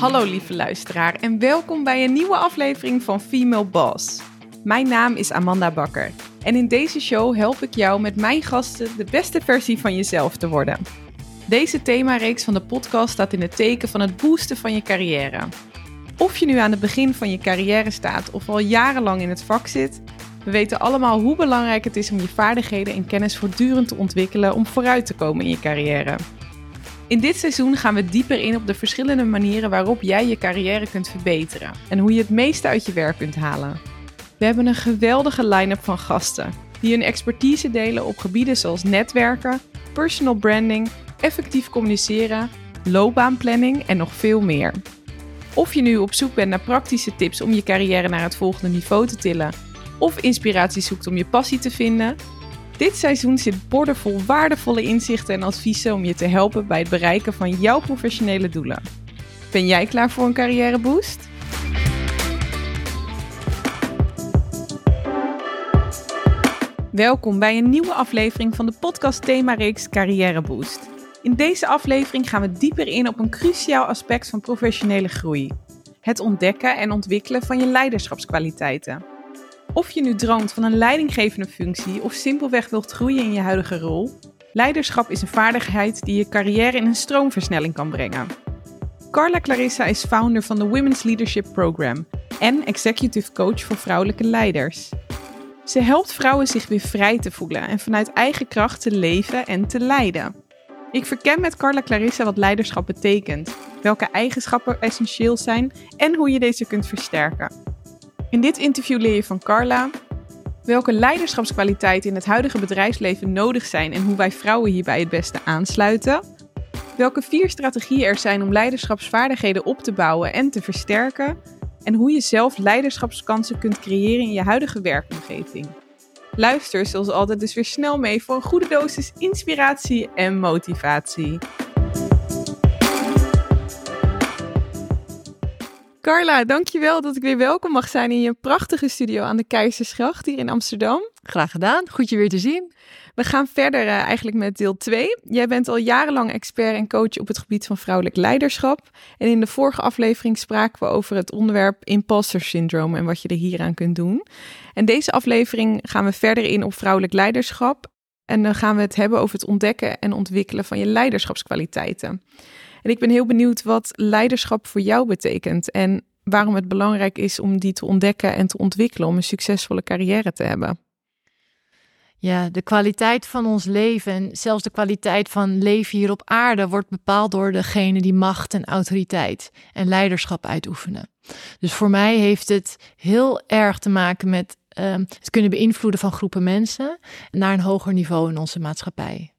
Hallo lieve luisteraar en welkom bij een nieuwe aflevering van Female Boss. Mijn naam is Amanda Bakker en in deze show help ik jou met mijn gasten de beste versie van jezelf te worden. Deze themareeks van de podcast staat in het teken van het boosten van je carrière. Of je nu aan het begin van je carrière staat of al jarenlang in het vak zit, we weten allemaal hoe belangrijk het is om je vaardigheden en kennis voortdurend te ontwikkelen om vooruit te komen in je carrière. In dit seizoen gaan we dieper in op de verschillende manieren waarop jij je carrière kunt verbeteren en hoe je het meeste uit je werk kunt halen. We hebben een geweldige line-up van gasten die hun expertise delen op gebieden zoals netwerken, personal branding, effectief communiceren, loopbaanplanning en nog veel meer. Of je nu op zoek bent naar praktische tips om je carrière naar het volgende niveau te tillen, of inspiratie zoekt om je passie te vinden, dit seizoen zit bordenvol waardevolle inzichten en adviezen om je te helpen bij het bereiken van jouw professionele doelen. Ben jij klaar voor een carrièreboost? Welkom bij een nieuwe aflevering van de podcast themareeks Carrière Boost. In deze aflevering gaan we dieper in op een cruciaal aspect van professionele groei: het ontdekken en ontwikkelen van je leiderschapskwaliteiten. Of je nu droomt van een leidinggevende functie of simpelweg wilt groeien in je huidige rol, leiderschap is een vaardigheid die je carrière in een stroomversnelling kan brengen. Carla Clarissa is founder van de Women's Leadership Program en executive coach voor vrouwelijke leiders. Ze helpt vrouwen zich weer vrij te voelen en vanuit eigen kracht te leven en te leiden. Ik verken met Carla Clarissa wat leiderschap betekent, welke eigenschappen essentieel zijn en hoe je deze kunt versterken. In dit interview leer je van Carla welke leiderschapskwaliteiten in het huidige bedrijfsleven nodig zijn en hoe wij vrouwen hierbij het beste aansluiten. Welke vier strategieën er zijn om leiderschapsvaardigheden op te bouwen en te versterken. En hoe je zelf leiderschapskansen kunt creëren in je huidige werkomgeving. Luister zoals altijd dus weer snel mee voor een goede dosis inspiratie en motivatie. Carla, dankjewel dat ik weer welkom mag zijn in je prachtige studio aan de Keizersgracht hier in Amsterdam. Graag gedaan, goed je weer te zien. We gaan verder uh, eigenlijk met deel 2. Jij bent al jarenlang expert en coach op het gebied van vrouwelijk leiderschap. En in de vorige aflevering spraken we over het onderwerp imposter syndroom en wat je er hieraan kunt doen. En deze aflevering gaan we verder in op vrouwelijk leiderschap. En dan gaan we het hebben over het ontdekken en ontwikkelen van je leiderschapskwaliteiten. En ik ben heel benieuwd wat leiderschap voor jou betekent en waarom het belangrijk is om die te ontdekken en te ontwikkelen om een succesvolle carrière te hebben. Ja, de kwaliteit van ons leven en zelfs de kwaliteit van leven hier op aarde wordt bepaald door degene die macht en autoriteit en leiderschap uitoefenen. Dus voor mij heeft het heel erg te maken met uh, het kunnen beïnvloeden van groepen mensen naar een hoger niveau in onze maatschappij.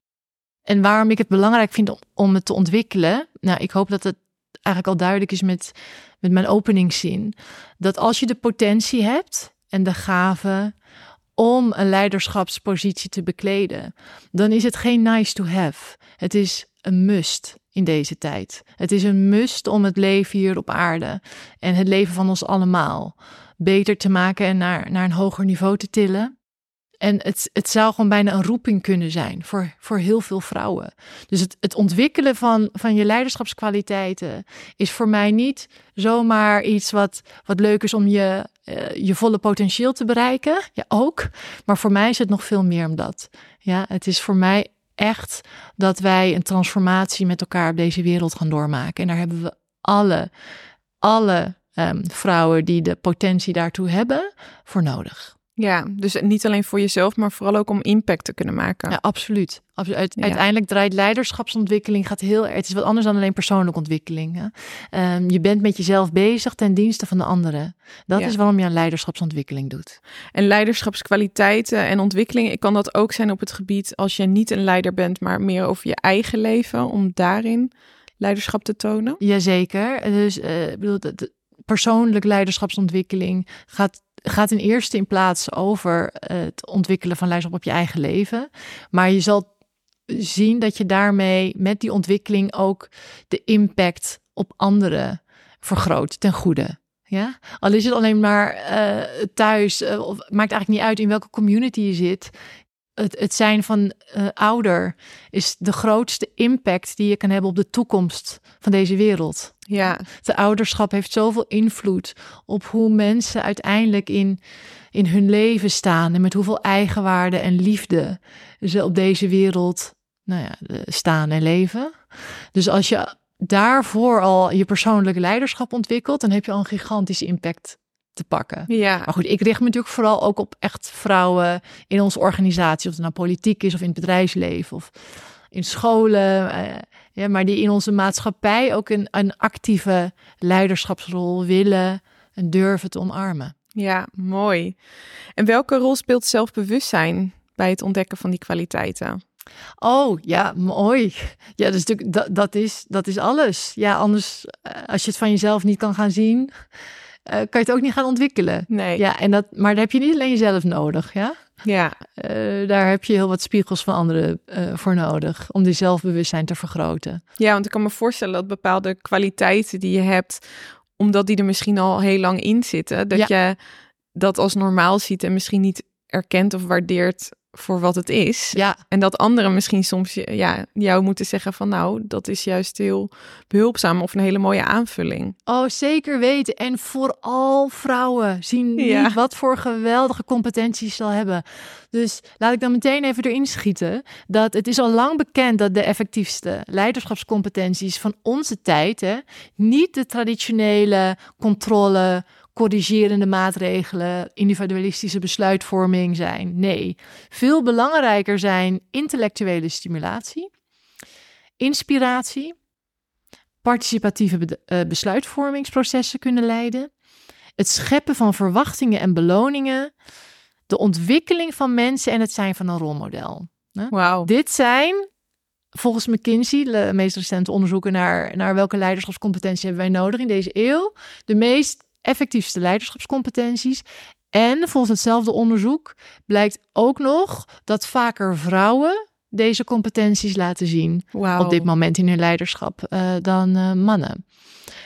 En waarom ik het belangrijk vind om, het te ontwikkelen. Nou, ik hoop dat het eigenlijk al duidelijk is met, met mijn openingszin. Dat als je de potentie hebt en de gave om een leiderschapspositie te bekleden, dan is het geen nice to have. Het is een must in deze tijd. Het is een must om het leven hier op aarde en het leven van ons allemaal beter te maken en naar, naar een hoger niveau te tillen. En het, het zou gewoon bijna een roeping kunnen zijn voor, voor heel veel vrouwen. Dus het, het ontwikkelen van, van je leiderschapskwaliteiten is voor mij niet zomaar iets wat, wat leuk is om je, uh, je volle potentieel te bereiken. Ja, ook. Maar voor mij is het nog veel meer om dat. Ja, het is voor mij echt dat wij een transformatie met elkaar op deze wereld gaan doormaken. En daar hebben we alle, alle um, vrouwen die de potentie daartoe hebben, voor nodig. Ja, dus niet alleen voor jezelf, maar vooral ook om impact te kunnen maken. Ja, absoluut. Uiteindelijk draait leiderschapsontwikkeling gaat heel. Het is wat anders dan alleen persoonlijke ontwikkeling. Um, je bent met jezelf bezig ten dienste van de anderen. Dat is waarom je een leiderschapsontwikkeling doet. En leiderschapskwaliteiten en ontwikkeling, kan dat ook zijn op het gebied als je niet een leider bent, maar meer over je eigen leven, om daarin leiderschap te tonen? Jazeker. Dus uh, bedoel, persoonlijk leiderschapsontwikkeling gaat gaat in eerste in plaats over het ontwikkelen van leiderschap op je eigen leven. Maar je zal zien dat je daarmee met die ontwikkeling ook de impact op anderen vergroot ten goede. Ja? Al is het alleen maar uh, thuis, uh, of maakt eigenlijk niet uit in welke community je zit. Het, het zijn van uh, ouder is de grootste impact die je kan hebben op de toekomst van deze wereld. Ja. De ouderschap heeft zoveel invloed op hoe mensen uiteindelijk in, in hun leven staan en met hoeveel eigenwaarde en liefde ze op deze wereld nou ja, staan en leven. Dus als je daarvoor al je persoonlijke leiderschap ontwikkelt, dan heb je al een gigantische impact te pakken. Ja. Maar goed, ik richt me natuurlijk vooral ook op echt vrouwen in onze organisatie, of het nou politiek is of in het bedrijfsleven of in scholen. Uh, ja, maar die in onze maatschappij ook een, een actieve leiderschapsrol willen en durven te omarmen. Ja, mooi. En welke rol speelt zelfbewustzijn bij het ontdekken van die kwaliteiten? Oh ja, mooi. Ja, dat is natuurlijk dat, dat, is, dat is alles. Ja, anders eh, als je het van jezelf niet kan gaan zien, uh, kan je het ook niet gaan ontwikkelen. Nee. Ja, en dat, maar daar heb je niet alleen jezelf nodig, ja. Ja. Uh, daar heb je heel wat spiegels van anderen uh, voor nodig om die zelfbewustzijn te vergroten. Ja, want ik kan me voorstellen dat bepaalde kwaliteiten die je hebt, omdat die er misschien al heel lang in zitten, dat ja. je dat als normaal ziet en misschien niet erkent of waardeert voor wat het is. Ja. En dat anderen misschien soms ja, jou moeten zeggen van nou, dat is juist heel behulpzaam of een hele mooie aanvulling. Oh, zeker weten. En vooral vrouwen zien ja. niet wat voor geweldige competenties ze al hebben. Dus laat ik dan meteen even erin schieten dat het is al lang bekend dat de effectiefste leiderschapscompetenties van onze tijd hè, niet de traditionele controle corrigerende maatregelen, individualistische besluitvorming zijn. Nee, veel belangrijker zijn intellectuele stimulatie, inspiratie, participatieve be uh, besluitvormingsprocessen kunnen leiden, het scheppen van verwachtingen en beloningen, de ontwikkeling van mensen en het zijn van een rolmodel. Wow. Dit zijn volgens McKinsey, de meest recente onderzoeken naar, naar welke leiderschapscompetentie hebben wij nodig in deze eeuw, de meest effectiefste leiderschapscompetenties. En volgens hetzelfde onderzoek blijkt ook nog dat vaker vrouwen deze competenties laten zien wow. op dit moment in hun leiderschap uh, dan uh, mannen.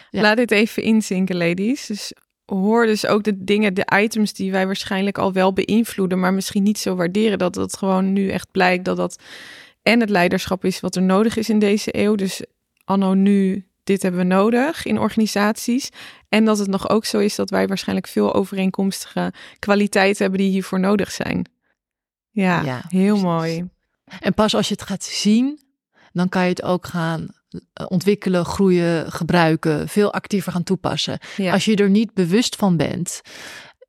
Ja. Laat dit even inzinken, ladies. Dus hoor dus ook de dingen, de items die wij waarschijnlijk al wel beïnvloeden, maar misschien niet zo waarderen. Dat het gewoon nu echt blijkt dat dat en het leiderschap is wat er nodig is in deze eeuw. Dus anno nu dit hebben we nodig in organisaties. En dat het nog ook zo is dat wij waarschijnlijk veel overeenkomstige kwaliteiten hebben die hiervoor nodig zijn. Ja, ja heel precies. mooi. En pas als je het gaat zien, dan kan je het ook gaan eh, ontwikkelen, groeien, gebruiken, veel actiever gaan toepassen. Ja. Als je er niet bewust van bent,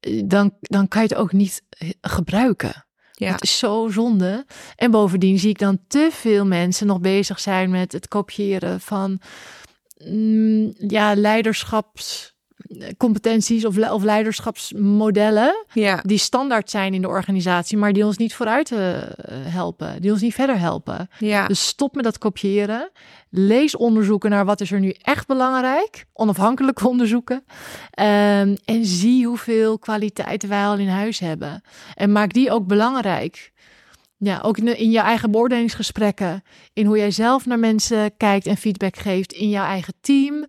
eh, dan, dan kan je het ook niet eh, gebruiken. Ja. Het is zo zonde. En bovendien zie ik dan te veel mensen nog bezig zijn met het kopiëren van mm, ja, leiderschapscompetenties of, of leiderschapsmodellen ja. die standaard zijn in de organisatie, maar die ons niet vooruit uh, helpen, die ons niet verder helpen. Ja. Dus stop met dat kopiëren. Lees onderzoeken naar wat is er nu echt belangrijk, onafhankelijke onderzoeken. Um, en zie hoeveel kwaliteiten wij al in huis hebben. En maak die ook belangrijk. Ja, ook in, je eigen beoordelingsgesprekken, in hoe jij zelf naar mensen kijkt en feedback geeft, in jouw eigen team.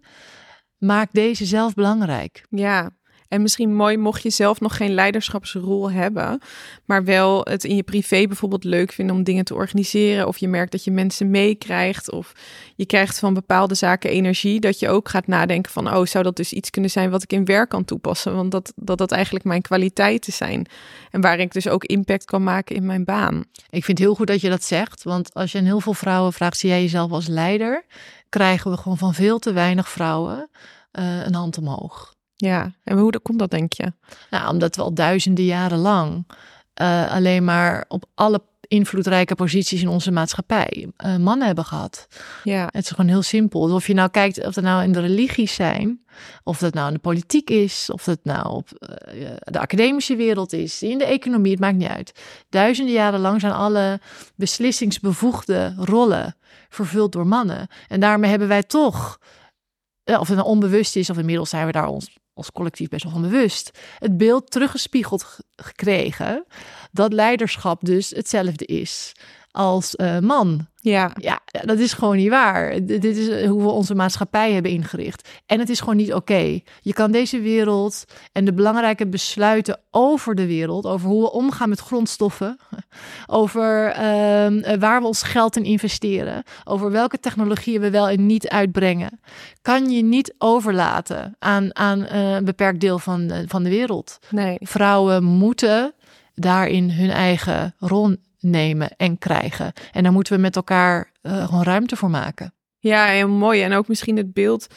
Maak deze zelf belangrijk. Ja, en misschien mooi mocht je zelf nog geen leiderschapsrol hebben, maar wel het in je privé bijvoorbeeld leuk vinden om dingen te organiseren. Of je merkt dat je mensen meekrijgt of je krijgt van bepaalde zaken energie. Dat je ook gaat nadenken van, oh, zou dat dus iets kunnen zijn wat ik in werk kan toepassen? Want dat dat, dat eigenlijk mijn kwaliteiten zijn. En waar ik dus ook impact kan maken in mijn baan. Ik vind het heel goed dat je dat zegt, want als je aan heel veel vrouwen vraagt, zie jij jezelf als leider? Krijgen we gewoon van veel te weinig vrouwen uh, een hand omhoog. Ja, en hoe komt dat, denk je? Nou, omdat we al duizenden jaren lang uh, alleen maar op alle invloedrijke posities in onze maatschappij uh, mannen hebben gehad. Ja. Het is gewoon heel simpel. Dus of je nou kijkt of dat nou in de religies zijn, of dat nou in de politiek is, of dat nou op uh, de academische wereld is, in de economie, het maakt niet uit. Duizenden jaren lang zijn alle beslissingsbevoegde rollen vervuld door mannen. En daarmee hebben wij toch, of het nou onbewust is, of inmiddels zijn we daar ons als collectief best wel van bewust, het beeld teruggespiegeld gekregen dat leiderschap dus hetzelfde is als uh, man. Ja. Ja, dat is gewoon niet waar. dit is hoe we onze maatschappij hebben ingericht. En het is gewoon niet oké. Je kan deze wereld en de belangrijke besluiten over de wereld, over hoe we omgaan met grondstoffen, over ehm, waar we ons geld in investeren, over welke technologieën we wel en niet uitbrengen, kan je niet overlaten aan, aan eh, een beperkt deel van, van de wereld. Nee. Vrouwen moeten daarin hun eigen rol nemen en krijgen. En daar moeten we met elkaar uh, gewoon ruimte voor maken. Ja, heel mooi. En ook misschien het beeld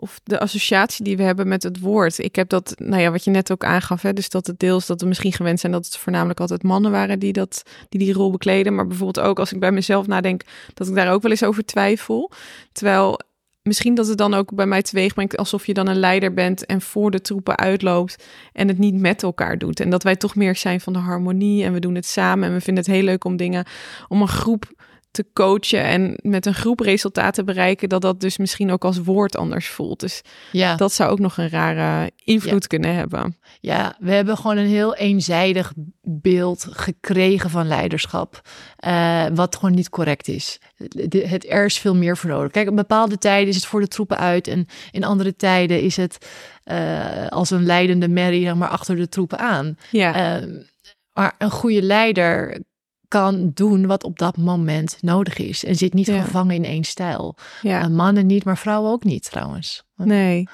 of de associatie die we hebben met het woord. Ik heb dat, nou ja, wat je net ook aangaf, hè, dus dat het deels dat we misschien gewend zijn dat het voornamelijk altijd mannen waren die dat, die, die rol bekleden. Maar bijvoorbeeld ook als ik bij mezelf nadenk, dat ik daar ook wel eens over twijfel. Terwijl misschien dat het dan ook bij mij teweeg brengt alsof je dan een leider bent en voor de troepen uitloopt en het niet met elkaar doet. En dat wij toch meer zijn van de harmonie en we doen het samen en we vinden het heel leuk om dingen, om een groep te coachen en met een groep resultaten bereiken, dat dat dus misschien ook als woord anders voelt. Dus ja. dat zou ook nog een rare invloed kunnen hebben. Ja, we hebben gewoon een heel eenzijdig beeld gekregen van leiderschap, uh, wat gewoon niet correct is. Het, er is veel meer voor nodig. Kijk, op bepaalde tijden is het voor de troepen uit en in andere tijden is het uh, als een leidende merrie maar achter de troepen aan. Ja. Uh, maar een goede leider kan doen wat op dat moment nodig is. En zit niet gevangen in één stijl. Ja. Uh, mannen niet, maar vrouwen ook niet trouwens. Nee.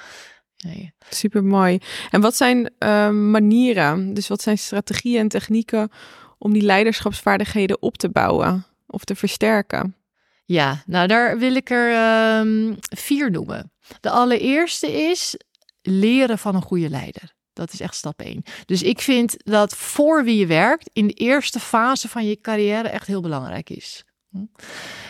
nee. Super mooi. En wat zijn uh, manieren, dus wat zijn strategieën en technieken om die leiderschapsvaardigheden op te bouwen of te versterken? Ja, nou daar wil ik er um, vier noemen. De allereerste is leren van een goede leider. Dat is echt stap 1. Dus ik vind dat voor wie je werkt, in de eerste fase van je carrière echt heel belangrijk is.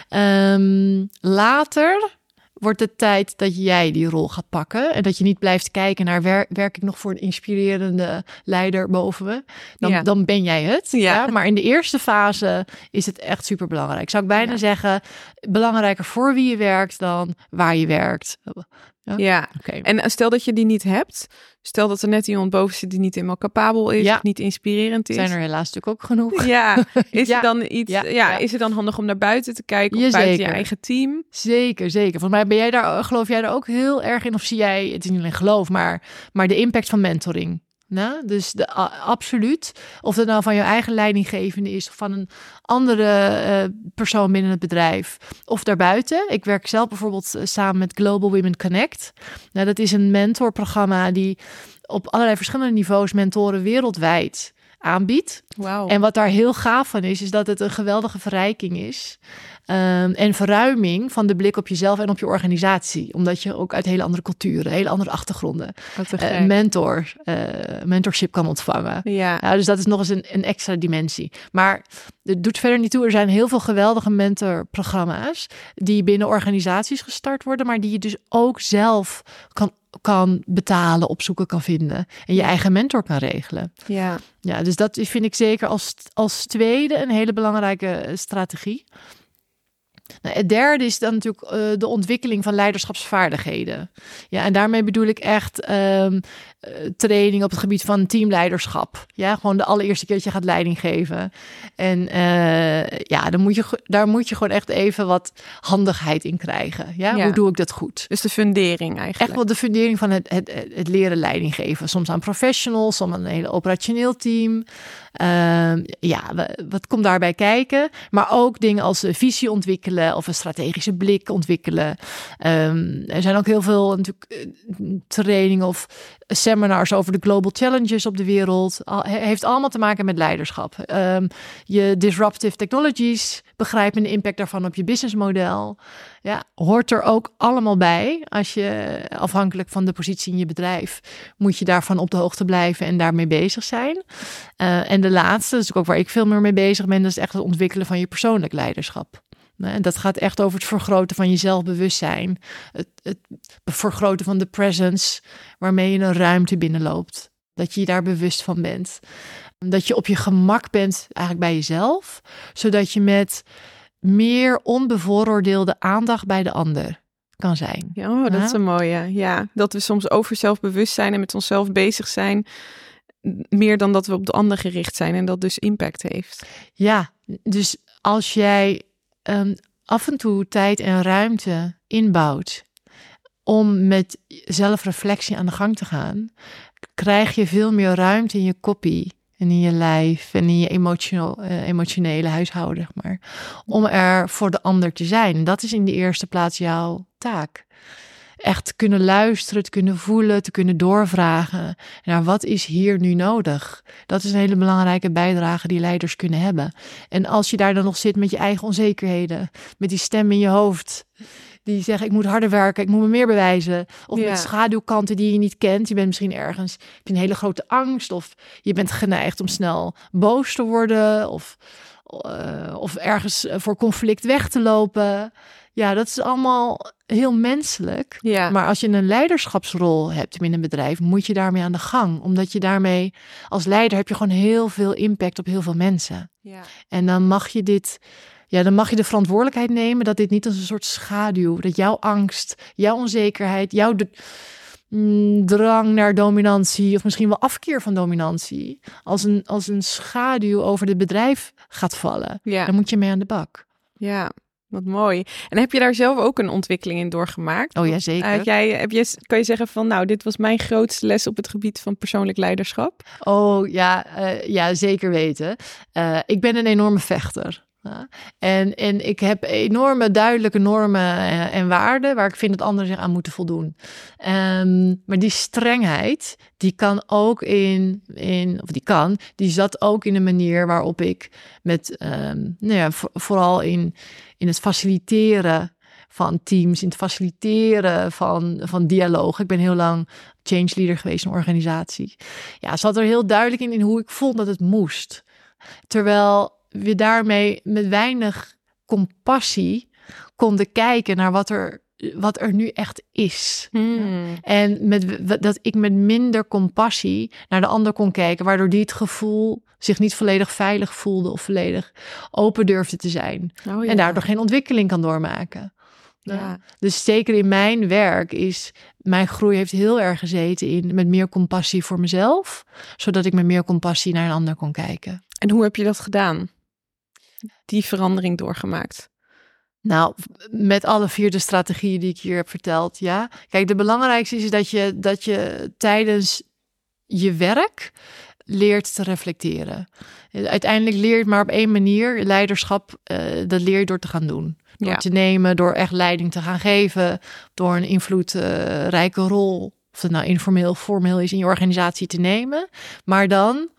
Um, later wordt het tijd dat jij die rol gaat pakken. En dat je niet blijft kijken naar werk ik nog voor een inspirerende leider boven me. Dan, dan ben jij het. Ja. Maar in de eerste fase is het echt super belangrijk. Zou ik bijna zeggen, belangrijker voor wie je werkt dan waar je werkt. Ja, ja. en stel dat je die niet hebt, Stel dat er net iemand boven zit die niet helemaal capabel is, ja. niet inspirerend is. Zijn er helaas natuurlijk ook genoeg. Ja, is ja. dan iets? Ja, is het dan handig om naar buiten te kijken of buiten je eigen team? Zeker, zeker. Volgens mij ben jij daar, geloof jij daar ook heel erg in, of zie jij het is niet alleen geloof, maar, maar de impact van mentoring? Nou, dus de, absoluut. Of het nou van je eigen leidinggevende is of van een andere uh, persoon binnen het bedrijf of daarbuiten. Ik werk zelf bijvoorbeeld eh, samen met Global Women Connect. Nou, dat is een mentorprogramma die op allerlei verschillende niveaus mentoren wereldwijd aanbiedt. Wow. En wat daar heel gaaf van is, is dat het een geweldige verrijking is. Um, en verruiming van de blik op jezelf en op je organisatie. Omdat je ook uit hele andere culturen, hele andere achtergronden uh, mentor, uh, mentorship kan ontvangen. Ja. ja. Dus dat is nog eens een, een extra dimensie. Maar het doet verder niet toe. Er zijn heel veel geweldige mentorprogramma's die binnen organisaties gestart worden, maar die je dus ook zelf kan kan betalen, opzoeken kan vinden. En je eigen mentor kan regelen. Ja. Ja, dus dat vind ik zeker als, als tweede een hele belangrijke strategie. Nou, het derde is dan natuurlijk uh, de ontwikkeling van leiderschapsvaardigheden. Ja, en daarmee bedoel ik echt um, training op het gebied van teamleiderschap. Ja, gewoon de allereerste keer dat je gaat leiding geven. En uh, ja, dan moet je, daar moet je gewoon echt even wat handigheid in krijgen. Ja, ja. hoe doe ik dat goed? Dus de fundering eigenlijk. Echt wel de fundering van het, het, het leren leiding geven. Soms aan professionals, soms aan een hele operationeel team. Uh, ja, wat komt daarbij kijken? Maar ook dingen als visie ontwikkelen of een strategische blik ontwikkelen. Um, er zijn ook heel veel natuurlijk eh, trainingen of seminars over de global challenges op de wereld. Heeft allemaal te maken met leiderschap. Um, je disruptive technologies begrijpen de impact daarvan op je businessmodel. Ja, hoort er ook allemaal bij. Als je afhankelijk van de positie in je bedrijf, moet je daarvan op de hoogte blijven en daarmee bezig zijn. Uh, en de laatste, dus ook waar ik veel meer mee bezig ben, dat is echt het ontwikkelen van je persoonlijk leiderschap. En dat gaat echt over het vergroten van je zelfbewustzijn. Het, het vergroten van de presence waarmee je een ruimte binnenloopt. Dat je je daar bewust van bent. Dat je op je gemak bent eigenlijk bij jezelf. Zodat je met meer onbevooroordeelde aandacht bij de ander kan zijn. Ja, oh, dat is een mooie. Ja, dat we soms over zelfbewust zijn en met onszelf bezig zijn. Meer dan dat we op de ander gericht zijn en dat dus impact heeft. Ja, dus als jij um, af en toe tijd en ruimte inbouwt om met zelfreflectie aan de gang te gaan, krijg je veel meer ruimte in je koppie en in je lijf en in je uh, emotionele huishouden, zeg maar, om er voor de ander te zijn. Dat is in de eerste plaats jouw taak. Echt kunnen luisteren, te kunnen voelen, te kunnen doorvragen naar wat is hier nu nodig. Dat is een hele belangrijke bijdrage die leiders kunnen hebben. En als je daar dan nog zit met je eigen onzekerheden, met die stem in je hoofd, die zeggen ik moet harder werken, ik moet me meer bewijzen. Of met schaduwkanten die je niet kent. Je bent misschien ergens, heb je een hele grote angst of je bent geneigd om snel boos te worden of, uh, of ergens voor conflict weg te lopen. Ja, dat is allemaal heel menselijk. Ja. Maar als je een leiderschapsrol hebt in een bedrijf, moet je daarmee aan de gang. Omdat je daarmee als leider heb je gewoon heel veel impact op heel veel mensen. Ja. En dan mag je dit ja, dan mag je de verantwoordelijkheid nemen dat dit niet als een soort schaduw, dat jouw angst, jouw onzekerheid, jouw mm, drang naar dominantie of misschien wel afkeer van dominantie, als een, als een schaduw over het bedrijf gaat vallen. Ja. Dan moet je mee aan de bak. Ja, wat mooi. En heb je daar zelf ook een ontwikkeling in doorgemaakt? Oh ja, zeker. Uh, jij, heb je, kan je zeggen van, nou, dit was mijn grootste les op het gebied van persoonlijk leiderschap? Oh ja, uh, ja zeker weten. Uh, ik ben een enorme vechter. En, en ik heb enorme duidelijke normen en, en, waarden waar ik vind dat anderen zich aan moeten voldoen. Um, maar die strengheid, die kan ook in, in, of die kan, die zat ook in de manier waarop ik met, um, nou ja, vooral in, in het faciliteren van teams, in het faciliteren van, van dialoog. Ik ben heel lang change leader geweest in een organisatie. Ja, zat er heel duidelijk in, in hoe ik vond dat het moest. Terwijl we daarmee met weinig compassie konden kijken naar wat er, wat er nu echt is. Hmm. En met, dat ik met minder compassie naar de ander kon kijken, waardoor die het gevoel zich niet volledig veilig voelde of volledig open durfde te zijn. Oh, ja. En daardoor geen ontwikkeling kan doormaken. Ja. Dus zeker in mijn werk is mijn groei heeft heel erg gezeten in met meer compassie voor mezelf, zodat ik met meer compassie naar een ander kon kijken. En hoe heb je dat gedaan? Die verandering doorgemaakt? Nou, met alle vier de strategieën die ik hier heb verteld, ja. Kijk, de belangrijkste is dat je, dat je tijdens je werk leert te reflecteren. Uiteindelijk leer je maar op één manier. Leiderschap, uh, dat leer je door te gaan doen. Door te nemen, door echt leiding te gaan geven. Door een invloedrijke rol, of het nou informeel of formeel is, in je organisatie te nemen. Maar dan,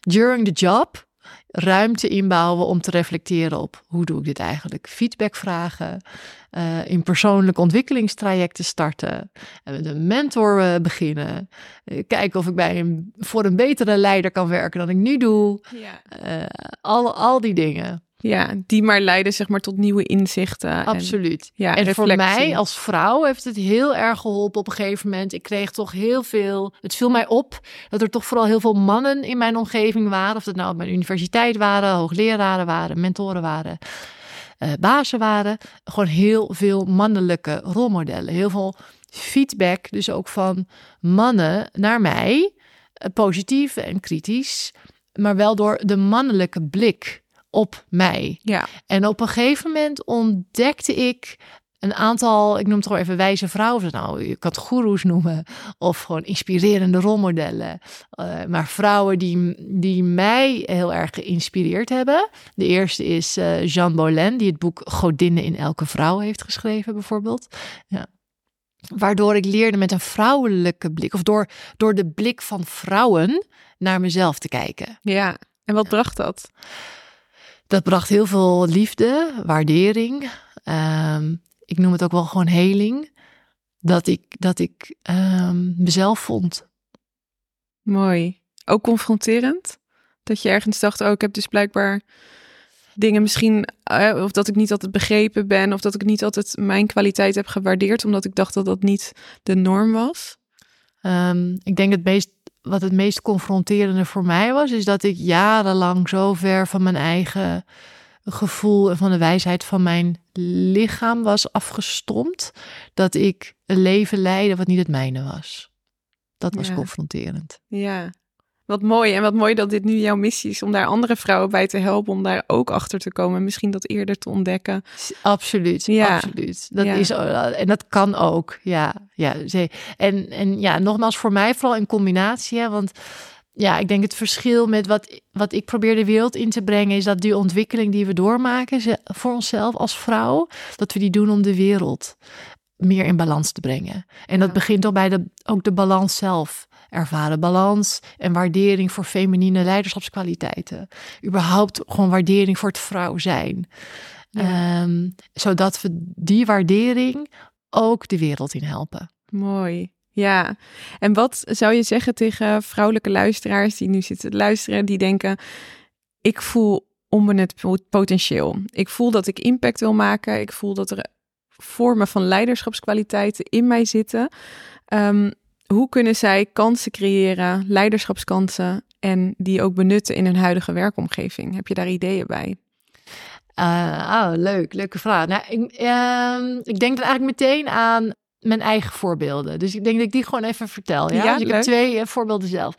during the job, ruimte inbouwen om te reflecteren op hoe doe ik dit eigenlijk? Feedback vragen, uh, in persoonlijke ontwikkelingstrajecten starten, en met een mentor uh, beginnen, uh, kijken of ik bij een, voor een betere leider kan werken dan ik nu doe. Ja. al, al die dingen. Ja, die maar leiden zeg maar tot nieuwe inzichten. Absoluut. En, ja, en voor mij als vrouw heeft het heel erg geholpen op een gegeven moment. Ik kreeg toch heel veel, het viel mij op dat er toch vooral heel veel mannen in mijn omgeving waren. Of dat nou op mijn universiteit waren, hoogleraren waren, mentoren waren, uh, bazen waren. Gewoon heel veel mannelijke rolmodellen. Heel veel feedback dus ook van mannen naar mij. Uh, positief en kritisch, maar wel door de mannelijke blik op mij. Ja. En op een gegeven moment ontdekte ik een aantal, ik noem het gewoon even wijze vrouwen. Nou, je kan het goeroes noemen. Of gewoon inspirerende rolmodellen. Uh, maar vrouwen die, die mij heel erg geïnspireerd hebben. De eerste is uh, Jean Bolin, die het boek Godinnen in elke vrouw heeft geschreven, bijvoorbeeld. Ja. Waardoor ik leerde met een vrouwelijke blik, of door, door de blik van vrouwen naar mezelf te kijken. Ja, en wat bracht dat? Dat bracht heel veel liefde, waardering. Ehm, ik noem het ook wel gewoon heling. Dat ik, dat ik um, mezelf vond. Mooi. Ook confronterend? Dat je ergens dacht, oh, ik heb dus blijkbaar dingen misschien, uh, of dat ik niet altijd begrepen ben, of dat ik niet altijd mijn kwaliteit heb gewaardeerd, omdat ik dacht dat dat niet de norm was? Um, ik denk het meest wat het meest confronterende voor mij was, is dat ik jarenlang zo ver van mijn eigen gevoel en van de wijsheid van mijn lichaam was afgestompt, dat ik een leven leidde wat niet het mijne was. Dat was confronterend. Ja. Wat mooi. En wat mooi dat dit nu jouw missie is om daar andere vrouwen bij te helpen. Om daar ook achter te komen. Misschien dat eerder te ontdekken. Absoluut. Ja. Absoluut. Dat is, en dat kan ook. Ja. ja. En, en ja, nogmaals voor mij vooral in combinatie. Hè, want ja, ik denk het verschil met wat, wat ik probeer de wereld in te brengen, is dat die ontwikkeling die we doormaken voor onszelf als vrouw, dat we die doen om de wereld meer in balans te brengen. En dat begint al bij de, ook de balans zelf. Ervaren balans en waardering voor feminine leiderschapskwaliteiten. Überhaupt gewoon waardering voor het vrouw zijn. Ehm, zodat we die waardering ook de wereld in helpen. Mooi. Ja, en wat zou je zeggen tegen vrouwelijke luisteraars die nu zitten te luisteren, die denken: ik voel onbenut potentieel. Ik voel dat ik impact wil maken. Ik voel dat er vormen van leiderschapskwaliteiten in mij zitten. Ehm, hoe kunnen zij kansen creëren, leiderschapskansen, en die ook benutten in hun huidige werkomgeving? Heb je daar ideeën bij? Uh, oh, leuk, leuke vraag. Nou, ik, uh, ik denk er eigenlijk meteen aan mijn eigen voorbeelden. Dus ik denk dat ik die gewoon even vertel. Ja, dus ik heb twee uh, voorbeelden zelf.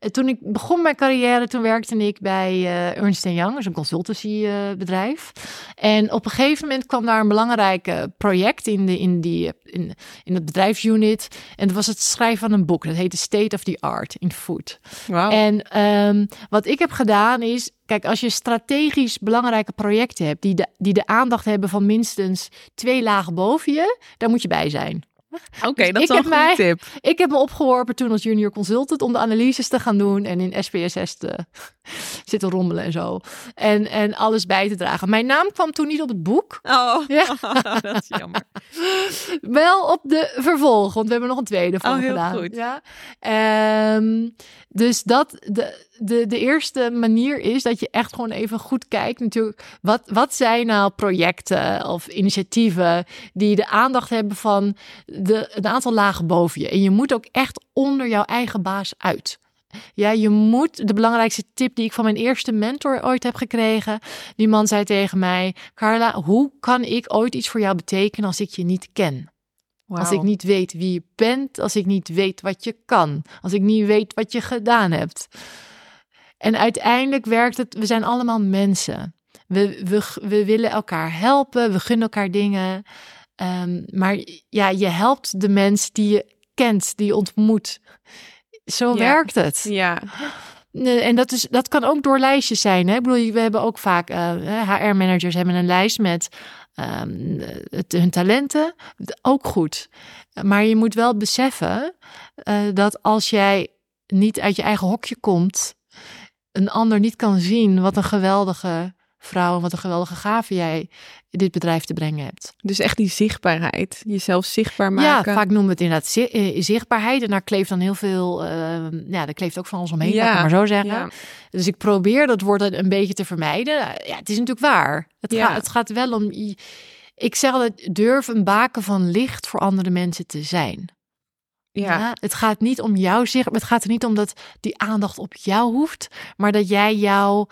Uh, toen ik begon mijn carrière, toen werkte ik bij uh, Ernst Young, dus een consultancybedrijf. en op een gegeven moment kwam daar een belangrijk project in, de, in, die, in, in het bedrijfsunit. En dat was het schrijven van een boek. Dat heette State of the Art in Food. Wow. En um, wat ik heb gedaan is, Kijk, als je strategisch belangrijke projecten hebt die de, die de aandacht hebben van minstens twee lagen boven je, daar moet je bij zijn. Oké, dat is een goede tip. Ik heb me opgeworpen toen als junior consultant om de analyses te gaan doen en in SPSS te zitten rommelen en zo. En, en alles bij te dragen. Mijn naam kwam toen niet op het boek. Oh, ja. dat is jammer. Wel op de vervolg, want we hebben nog een tweede van oh, heel gedaan. Goed. Ja. Um, dus dat, de, de, de eerste manier is dat je echt gewoon even goed kijkt natuurlijk. Wat, wat zijn nou projecten of initiatieven die de aandacht hebben van de, een aantal lagen boven je. En je moet ook echt onder jouw eigen baas uit. Ja, je moet de belangrijkste tip die ik van mijn eerste mentor ooit heb gekregen. Die man zei tegen mij: Carla, hoe kan ik ooit iets voor jou betekenen als ik je niet ken? Als ik niet weet wie je bent, als ik niet weet wat je kan, als ik niet weet wat je gedaan hebt. En uiteindelijk werkt het, we zijn allemaal mensen. We, we, we willen elkaar helpen, we gunnen elkaar dingen. Um, maar ja, je helpt de mens die je kent, die je ontmoet. Zo werkt het. Ja. En dat, is, dat kan ook door lijstjes zijn. Hè? Ik bedoel, we hebben ook vaak uh, eh, HR-managers hebben een lijst met um, het, hun talenten. Ook goed. Maar je moet wel beseffen uh, dat als jij niet uit je eigen hokje komt, een ander niet kan zien wat een geweldige vrouw, wat een geweldige gave jij dit bedrijf te brengen hebt. Dus echt die zichtbaarheid, jezelf zichtbaar maken. Ja, vaak noemen we het inderdaad eh, zichtbaarheid. En daar kleeft dan heel veel, uh, ja, daar kleeft ook van ons omheen, ja. maar zo zeggen. Ja. Dus ik probeer dat woord een beetje te vermijden. Ja, het is natuurlijk waar. Het, ja. gaat, het gaat wel om, ik zeg altijd, durf een baken van licht voor andere mensen te zijn. Ja. ja. het gaat niet om jouw zicht, het gaat er niet om dat die aandacht op jou hoeft, maar dat jij jouw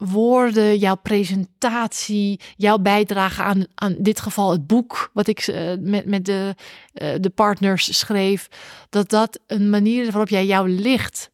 woorden, jouw presentatie, jouw bijdrage aan, aan dit geval het boek wat ik uh, met, met de, uh, de partners schreef, dat dat een manier is waarop jij jouw licht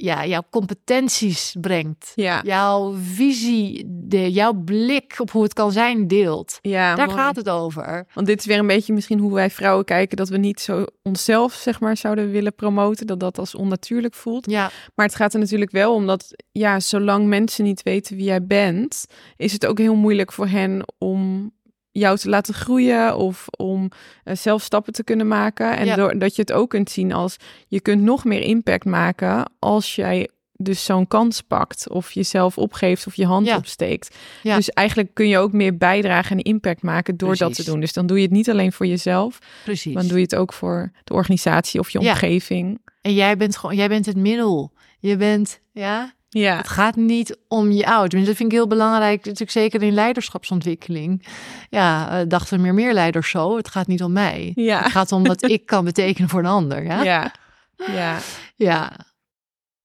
ja, jouw competenties brengt. Ja. Jouw visie, de, jouw blik op hoe het kan zijn deelt. Ja, Daar gaat het over. Want dit is weer een beetje misschien hoe wij vrouwen kijken... dat we niet zo onszelf, zeg maar, zouden willen promoten. Dat dat als onnatuurlijk voelt. Ja. Maar het gaat er natuurlijk wel om dat... ja, zolang mensen niet weten wie jij bent... is het ook heel moeilijk voor hen om jou te laten groeien of om uh, zelf stappen te kunnen maken. En door, dat je het ook kunt zien als je kunt nog meer impact maken als jij dus zo'n kans pakt of jezelf opgeeft of je hand opsteekt. Ja. Dus eigenlijk kun je ook meer bijdragen en impact maken door dat te doen. Dus dan doe je het niet alleen voor jezelf, Precies. maar dan doe je het ook voor de organisatie of je omgeving. En jij bent gewoon, jij bent het middel. Je bent, ja, ja. Het gaat niet om je oud. Dat vind ik heel belangrijk, natuurlijk zeker in leiderschapsontwikkeling. Ja, uh, dachten meer meer leiders zo. Het gaat niet om mij. Ja. Het gaat om wat ik kan betekenen voor een ander. Ja. Ja. Ja. ja.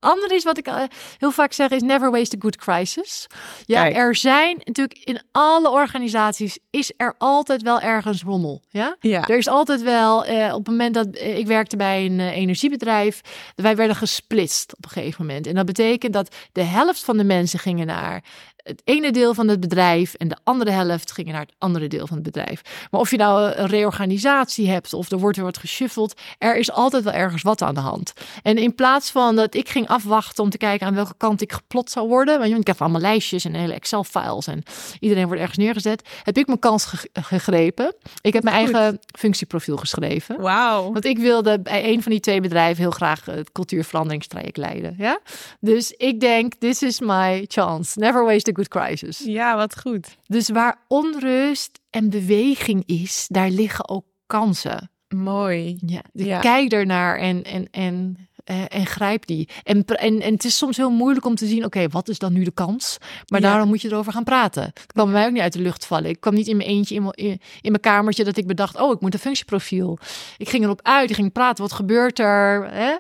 Andere is wat ik uh, heel vaak zeg is never waste a good crisis. Ja, Kijk. er zijn natuurlijk in alle organisaties is er altijd wel ergens rommel. Ja, Ja. er is altijd wel eh, op het moment dat eh, ik werkte bij een eh, energiebedrijf, wij werden gesplitst op een gegeven moment. En dat betekent dat de helft van de mensen gingen naar het ene deel van het bedrijf en de andere helft gingen naar het andere deel van het bedrijf. Maar of je nou een reorganisatie hebt of er wordt weer wat geshuffeld, er is altijd wel ergens wat aan de hand. En in plaats van dat ik ging afwachten om te kijken aan welke kant ik geplot zou worden, want ik heb allemaal lijstjes en hele Excel-files en iedereen wordt ergens neergezet, heb ik mijn kans ge- gegrepen. Ik heb mijn Goed. eigen functieprofiel geschreven. Wauw. Want ik wilde bij een van die twee bedrijven heel graag het cultuurveranderingstraject leiden. Ja? Dus ik denk, this is my chance. Never waste good crisis. Ja, wat goed. Dus waar onrust en beweging is, daar liggen ook kansen. Mooi. Ja, dus Ja. kijk ernaar en, en, en, eh, en grijp die. En, en, en het is soms heel moeilijk om te zien, oké, wat is dan nu de kans? Maar Ja. daarom moet je erover gaan praten. Het kwam bij mij ook niet uit de lucht vallen. Ik kwam niet in mijn eentje in mijn, in, in mijn kamertje dat ik bedacht, oh, ik moet een functieprofiel. Ik ging erop uit, ik ging praten, wat gebeurt er? Hè?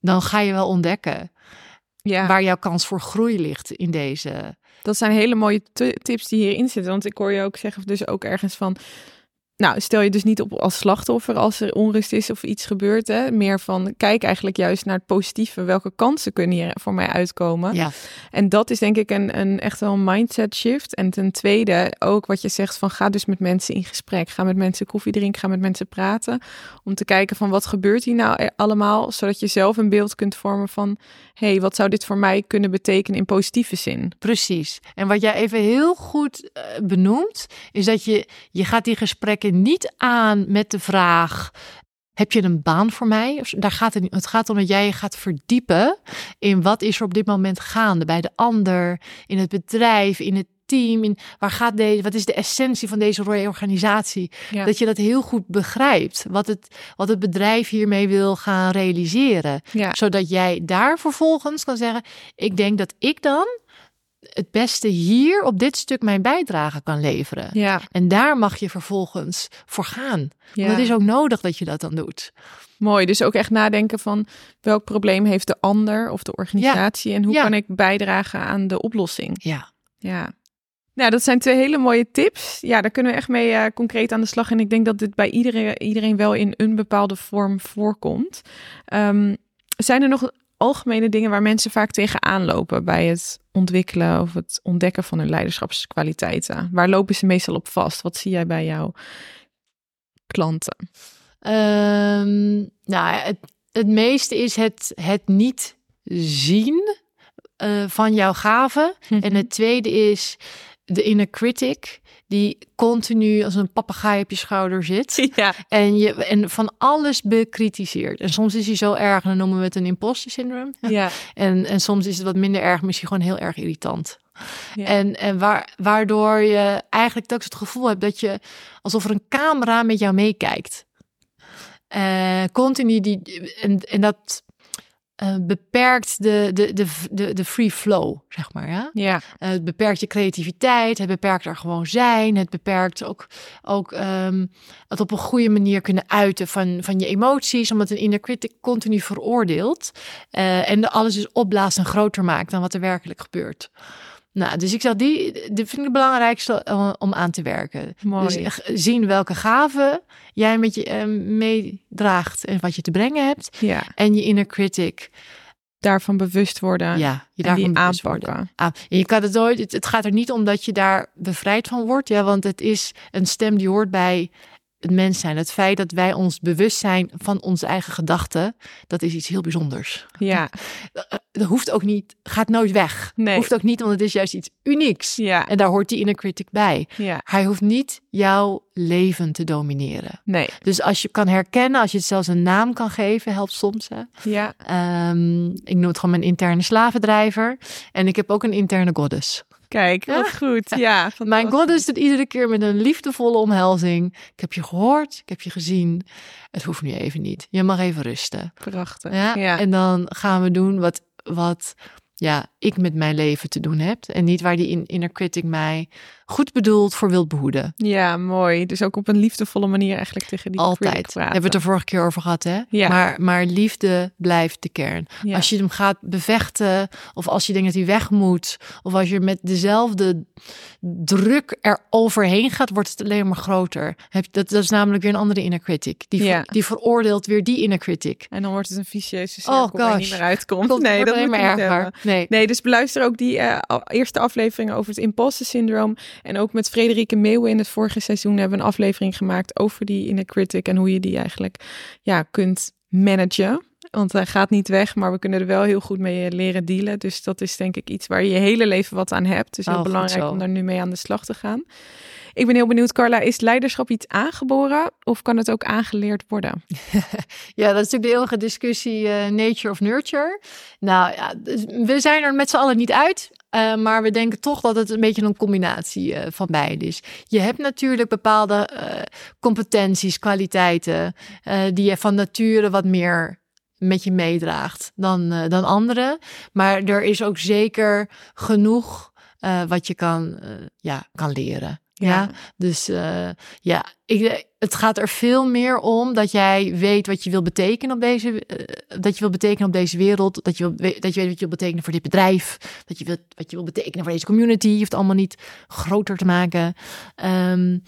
Dan ga je wel ontdekken Ja. waar jouw kans voor groei ligt in deze. Dat zijn hele mooie tips die hierin zitten. Want ik hoor je ook zeggen, dus ook ergens van. Nou, stel je dus niet op als slachtoffer als er onrust is of iets gebeurt. Hè? Meer van kijk eigenlijk juist naar het positieve. Welke kansen kunnen hier voor mij uitkomen? Ja, En dat is denk ik een, een echt wel een mindset shift. En ten tweede ook wat je zegt van ga dus met mensen in gesprek. Ga met mensen koffie drinken, ga met mensen praten. Om te kijken van wat gebeurt hier nou e- allemaal. Zodat je zelf een beeld kunt vormen van hé, hey, wat zou dit voor mij kunnen betekenen in positieve zin? Precies. En wat jij even heel goed eh, benoemt, is dat je, je gaat die gesprekken niet aan met de vraag. Heb je een baan voor mij? Daar gaat het niet. Het gaat om dat jij je gaat verdiepen in wat is er op dit moment gaande bij de ander, in het bedrijf, in het team. In, waar gaat deze, wat is de essentie van deze reorganisatie? Ja. Dat je dat heel goed begrijpt. Wat het, wat het bedrijf hiermee wil gaan realiseren Ja. zodat jij daar vervolgens kan zeggen: Ik denk dat ik dan het beste hier op dit stuk mijn bijdrage kan leveren. Ja, En daar mag je vervolgens voor gaan. ja. Want het is ook nodig dat je dat dan doet. mooi. Dus ook echt nadenken van welk probleem heeft de ander of de organisatie en hoe Ja. kan ik bijdragen aan de oplossing? Ja. Ja. Nou, dat zijn twee hele mooie tips. Ja, daar kunnen we echt mee eh, concreet aan de slag. En ik denk dat dit bij iedereen, iedereen wel in een bepaalde vorm voorkomt. Ehm, zijn er nog algemene dingen waar mensen vaak tegenaan lopen bij het ontwikkelen of het ontdekken van hun leiderschapskwaliteiten? Waar lopen ze meestal op vast? Wat zie jij bij jouw klanten? Ehm, nou, het, het meeste is het, het niet zien eh, van jouw gaven. En het tweede is de inner critic, die continu als een papegaai op je schouder zit. ja, En, je, en van alles bekritiseert. En soms is hij zo erg, en dan noemen we het een imposter syndroom. ja, En, en soms is het wat minder erg, misschien gewoon heel erg irritant. Ja. En, en waar, waardoor je eigenlijk telkens het gevoel hebt dat je alsof er een camera met jou meekijkt. Eh, continu die. En, en dat eh, beperkt de, de, de, de, de free flow, zeg maar. Ja? ja, Eh, het beperkt je creativiteit, het beperkt er gewoon zijn, het beperkt ook, ook ehm, het op een goede manier kunnen uiten van, van je emoties, omdat een inner critic continu veroordeelt eh, en alles dus opblaast en groter maakt dan wat er werkelijk gebeurt. Nou, dus ik zeg, die, die vind ik het belangrijkste eh, om aan te werken. mooi. Dus echt zien welke gaven jij met je eh, meedraagt en wat je te brengen hebt. ja, En je inner critic, daarvan bewust worden ja, je daarvan aanpakken. Ah, je kan het nooit. Het, het gaat er niet om dat je daar bevrijd van wordt, ja, want het is een stem die hoort bij het mens zijn. Het feit dat wij ons bewust zijn van onze eigen gedachten, dat is iets heel bijzonders. Ja, Dat hoeft ook niet, gaat nooit weg. Nee. Hoeft ook niet, want het is juist iets unieks. ja, En daar hoort die inner critic bij. ja, Hij hoeft niet jouw leven te domineren. nee, Dus als je kan herkennen, als je het zelfs een naam kan geven, helpt soms. Hè? ja, Ehm, ik noem het gewoon mijn interne slavendrijver. En ik heb ook een interne goddess. Kijk, wat goed. Ja, Mijn fantastisch. goddess doet iedere keer met een liefdevolle omhelzing. Ik heb je gehoord, ik heb je gezien. Het hoeft nu even niet. Je mag even rusten. Prachtig. Ja? Ja, En dan gaan we doen wat, wat ja, ik met mijn leven te doen heb. En niet waar die inner critic mij goed bedoeld voor wilt behoeden. Ja, mooi. Dus ook op een liefdevolle manier eigenlijk tegen die Altijd. praten. Hebben we het er vorige keer over gehad, hè? Ja. Maar, maar liefde blijft de kern. Ja. Als je hem gaat bevechten, of als je denkt dat hij weg moet, of als je met dezelfde druk er overheen gaat, wordt het alleen maar groter. Dat, dat is namelijk weer een andere inner critic. Die, ver- die veroordeelt weer die inner critic. En dan wordt het een vicieuze cirkel Oh waar je niet meer uitkomt. Komt nee, dat moet maar erger. Nee. Nee, dus beluister ook die eh, eerste afleveringen over het imposter syndroom. En ook met Frederike Meeuwen in het vorige seizoen hebben we een aflevering gemaakt over die inner critic en hoe je die eigenlijk ja, kunt managen. Want hij gaat niet weg, maar we kunnen er wel heel goed mee eh, leren dealen. Dus dat is denk ik iets waar je je hele leven wat aan hebt. Dus heel Oh, belangrijk om daar nu mee aan de slag te gaan. Ik ben heel benieuwd, Carla, is leiderschap iets aangeboren of kan het ook aangeleerd worden? Ja, dat is natuurlijk de eeuwige discussie eh, nature of nurture. Nou ja, dus we zijn er met z'n allen niet uit. Eh, maar we denken toch dat het een beetje een combinatie eh, van beide is. Je hebt natuurlijk bepaalde eh, competenties, kwaliteiten, die je van nature wat meer met je meedraagt dan, dan anderen. Maar er is ook zeker genoeg wat je kan, ja, kan leren. Ja, dus eh, ja, ik, het gaat er veel meer om dat jij weet wat je wil betekenen op deze, eh, dat je wil betekenen op deze wereld, dat je, wil, dat je weet wat je wil betekenen voor dit bedrijf, dat je wilt, wat je wil betekenen voor deze community. Je hoeft het allemaal niet groter te maken. Ehm,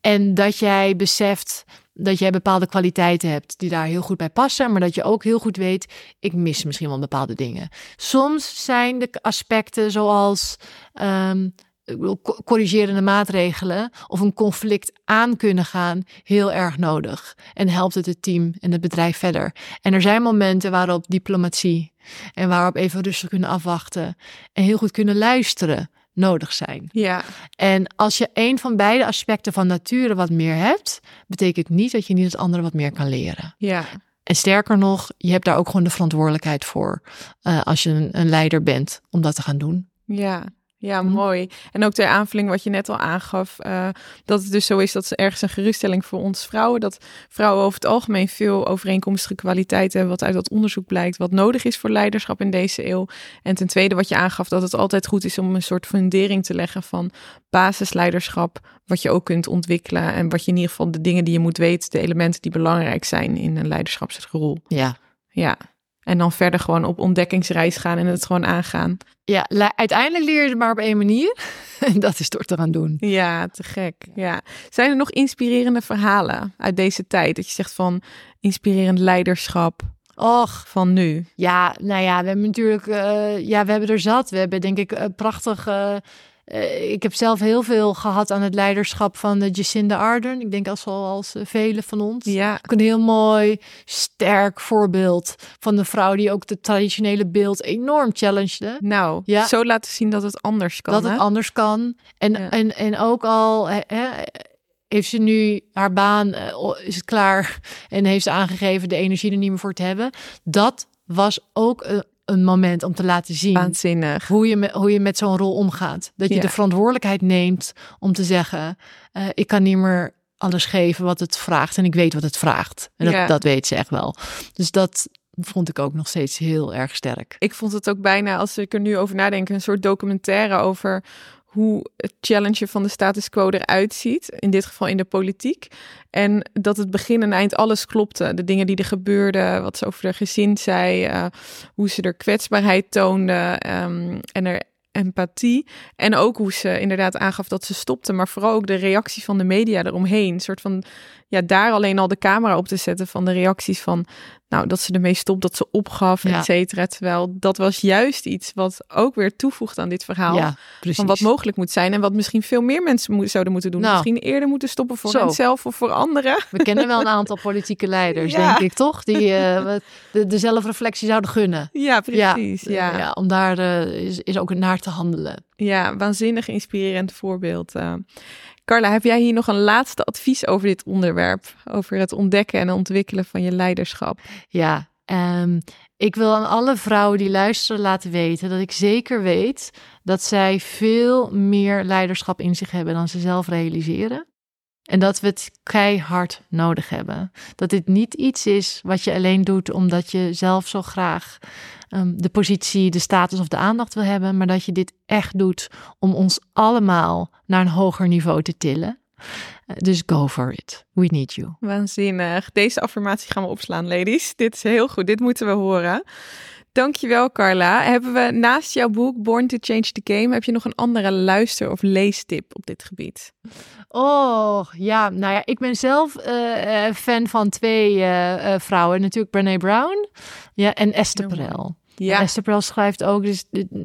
en dat jij beseft dat jij bepaalde kwaliteiten hebt die daar heel goed bij passen, maar dat je ook heel goed weet, ik mis misschien wel bepaalde dingen. Soms zijn de aspecten zoals ehm, ik bedoel, co- corrigerende maatregelen of een conflict aan kunnen gaan heel erg nodig. En helpt het het team en het bedrijf verder. En er zijn momenten waarop diplomatie en waarop even rustig kunnen afwachten en heel goed kunnen luisteren nodig zijn. Ja, En als je een van beide aspecten van nature wat meer hebt, betekent niet dat je niet het andere wat meer kan leren. ja. En sterker nog, je hebt daar ook gewoon de verantwoordelijkheid voor eh, als je een, een leider bent om dat te gaan doen. Ja, ja, Hm. mooi. En ook ter aanvulling wat je net al aangaf, eh, dat het dus zo is dat ze ergens een geruststelling voor ons vrouwen, dat vrouwen over het algemeen veel overeenkomstige kwaliteiten hebben, wat uit dat onderzoek blijkt, wat nodig is voor leiderschap in deze eeuw. En ten tweede wat je aangaf, dat het altijd goed is om een soort fundering te leggen van basisleiderschap, wat je ook kunt ontwikkelen en wat je in ieder geval de dingen die je moet weten, de elementen die belangrijk zijn in een leiderschapsrol. Ja. Ja. En dan verder gewoon op ontdekkingsreis gaan en het gewoon aangaan. Ja, uiteindelijk leer je het maar op één manier. En dat is door te gaan doen. Ja, te gek. Ja. Zijn er nog inspirerende verhalen uit deze tijd? Dat je zegt van inspirerend leiderschap Och, van nu. ja, nou ja, we hebben natuurlijk, eh, ja, we hebben er zat. We hebben denk ik prachtig. eh, eh, ik heb zelf heel veel gehad aan het leiderschap van de Jacinda Ardern. Ik denk als zoals uh, velen van ons. Ja, Ook een heel mooi, sterk voorbeeld van de vrouw die ook de traditionele beeld enorm challengede. nou, Ja. zo laten zien dat het anders kan. dat het anders kan. En, Ja. en, en ook al hè, heeft ze nu haar baan, eh, is het klaar en heeft ze aangegeven de energie er niet meer voor te hebben. Dat was ook een, moment om te laten zien Waanzinnig. hoe je met, hoe je met zo'n rol omgaat. Dat je Ja. de verantwoordelijkheid neemt om te zeggen, eh, ik kan niet meer alles geven wat het vraagt en ik weet wat het vraagt. En dat, Ja. dat weet ze echt wel. Dus dat vond ik ook nog steeds heel erg sterk. Ik vond het ook bijna, als ik er nu over nadenk, een soort documentaire over hoe het challengen van de status quo eruit ziet. In dit geval in de politiek. En dat het begin en eind alles klopte. De dingen die er gebeurden, wat ze over haar gezin zei, eh, hoe ze er kwetsbaarheid toonde ehm, en er empathie. En ook hoe ze inderdaad aangaf dat ze stopte. Maar vooral ook de reactie van de media eromheen. Een soort van, ja, daar alleen al de camera op te zetten van de reacties van, nou, dat ze ermee stopt, dat ze opgaf, Ja. et cetera. Terwijl dat was juist iets wat ook weer toevoegt aan dit verhaal. Ja. Van wat mogelijk moet zijn en wat misschien veel meer mensen mo- zouden moeten doen. Nou. misschien eerder moeten stoppen voor Zo. henzelf of voor anderen. We kennen wel een aantal politieke leiders, Ja. denk ik, toch? Die wat- de, de zelfreflectie zouden gunnen. Ja, precies. Ja, ja. ja om daar eh, is, is ook naar te handelen. waanzinnig inspirerend voorbeeld. eh. Carla, heb jij hier nog een laatste advies over dit onderwerp? Over het ontdekken en ontwikkelen van je leiderschap? Ja, ehm, ik wil aan alle vrouwen die luisteren laten weten dat ik zeker weet dat zij veel meer leiderschap in zich hebben dan ze zelf realiseren. En dat we het keihard nodig hebben. Dat dit niet iets is wat je alleen doet omdat je zelf zo graag um, de positie, de status of de aandacht wil hebben. Maar dat je dit echt doet om ons allemaal naar een hoger niveau te tillen. Uh, dus go for it. We need you. Waanzinnig. Deze affirmatie gaan we opslaan, ladies. Dit is heel goed. Dit moeten we horen. Dankjewel, Carla. Hebben we naast jouw boek Born to Change the Game, heb je nog een andere luister- of leestip op dit gebied? Oh, ja. Nou ja, ik ben zelf uh, fan van twee uh, vrouwen. Natuurlijk Brené Brown ja, en Esther Perel. Ja. Esther Perel schrijft ook, dus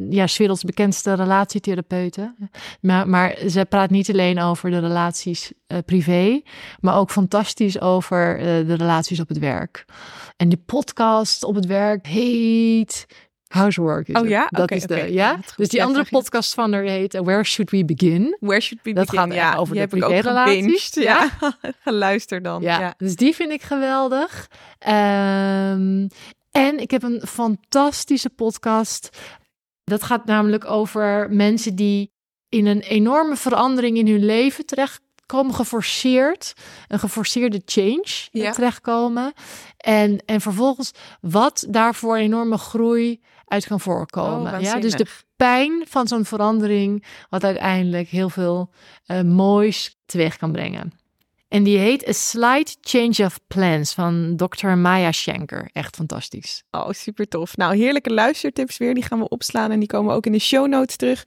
ja, werelds bekendste relatietherapeute. Maar, maar ze praat niet alleen over de relaties uh, privé, maar ook fantastisch over uh, de relaties op het werk. En de podcast op het werk heet Housework. Is oh ja? Dat okay, is de, okay. ja? Dus die andere podcast van haar heet Where Should We Begin? Where Should We dat Begin? gaat ja, over die de privérelaties. Ja, geluisterd dan. Ja. Ja. dus die vind ik geweldig. Um, en ik heb een fantastische podcast. Dat gaat namelijk over mensen die in een enorme verandering in hun leven terechtkomen, geforceerd, een geforceerde change Ja. terechtkomen. En, en vervolgens wat daarvoor enorme groei uit kan voorkomen. Oh, ja, dus de pijn van zo'n verandering, wat uiteindelijk heel veel eh, moois teweeg kan brengen. En die heet A Slight Change of Plans van Dr. Maya Schenker. Echt fantastisch. Oh, super tof. Nou, heerlijke luistertips weer. Die gaan we opslaan en die komen ook in de show notes terug.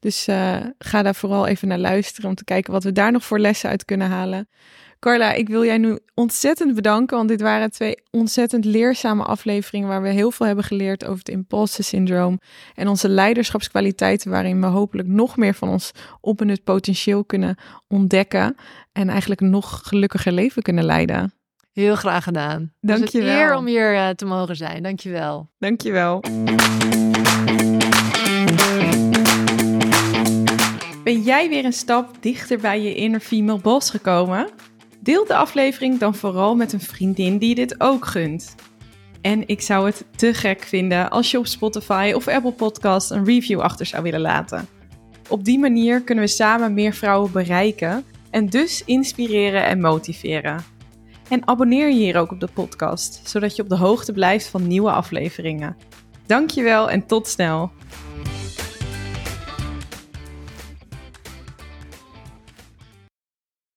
Dus uh, ga daar vooral even naar luisteren om te kijken wat we daar nog voor lessen uit kunnen halen. Carla, ik wil jij nu ontzettend bedanken, want dit waren twee ontzettend leerzame afleveringen waar we heel veel hebben geleerd over het imposter syndroom en onze leiderschapskwaliteiten, waarin we hopelijk nog meer van ons op en het potentieel kunnen ontdekken en eigenlijk een nog gelukkiger leven kunnen leiden. Heel graag gedaan. Dank Het je wel. eer om hier uh, te mogen zijn. Dank je wel. Dank je wel. Ben jij weer een stap dichter bij je inner female boss gekomen? Deel de aflevering dan vooral met een vriendin die dit ook gunt. En ik zou het te gek vinden als je op Spotify of Apple Podcast een review achter zou willen laten. Op die manier kunnen we samen meer vrouwen bereiken en dus inspireren en motiveren. En abonneer je hier ook op de podcast, zodat je op de hoogte blijft van nieuwe afleveringen. Dankjewel en tot snel!